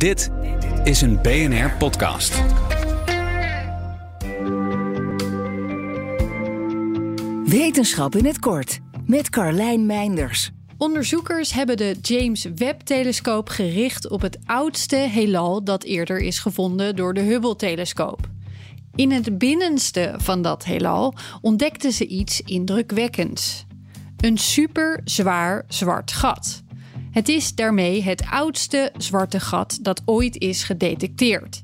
Dit is een BNR podcast. Wetenschap in het kort met Carlijn Meinders. Onderzoekers hebben de James Webb-telescoop gericht op het oudste heelal dat eerder is gevonden door de Hubble-telescoop. In het binnenste van dat heelal ontdekten ze iets indrukwekkends: een super zwaar zwart gat. Het is daarmee het oudste zwarte gat dat ooit is gedetecteerd.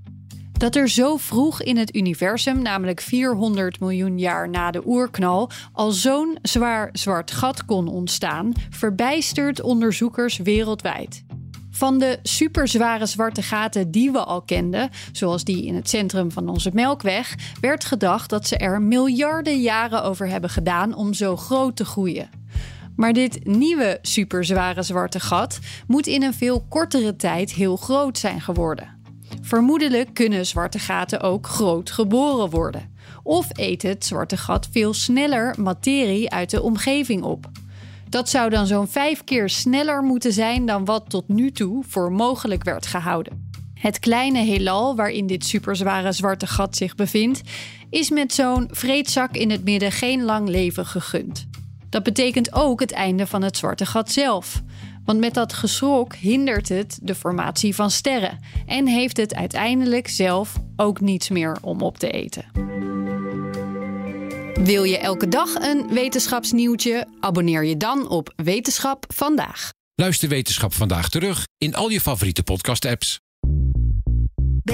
Dat er zo vroeg in het universum, namelijk 400 miljoen jaar na de oerknal, al zo'n zwaar zwart gat kon ontstaan, verbijstert onderzoekers wereldwijd. Van de superzware zwarte gaten die we al kenden, zoals die in het centrum van onze Melkweg, werd gedacht dat ze er miljarden jaren over hebben gedaan om zo groot te groeien. Maar dit nieuwe superzware zwarte gat moet in een veel kortere tijd heel groot zijn geworden. Vermoedelijk kunnen zwarte gaten ook groot geboren worden. Of eet het zwarte gat veel sneller materie uit de omgeving op. Dat zou dan zo'n vijf keer sneller moeten zijn dan wat tot nu toe voor mogelijk werd gehouden. Het kleine heelal waarin dit superzware zwarte gat zich bevindt, is met zo'n vreedzak in het midden geen lang leven gegund. Dat betekent ook het einde van het zwarte gat zelf. Want met dat geschrok hindert het de formatie van sterren en heeft het uiteindelijk zelf ook niets meer om op te eten. Wil je elke dag een wetenschapsnieuwtje? Abonneer je dan op Wetenschap vandaag. Luister Wetenschap vandaag terug in al je favoriete podcast-apps.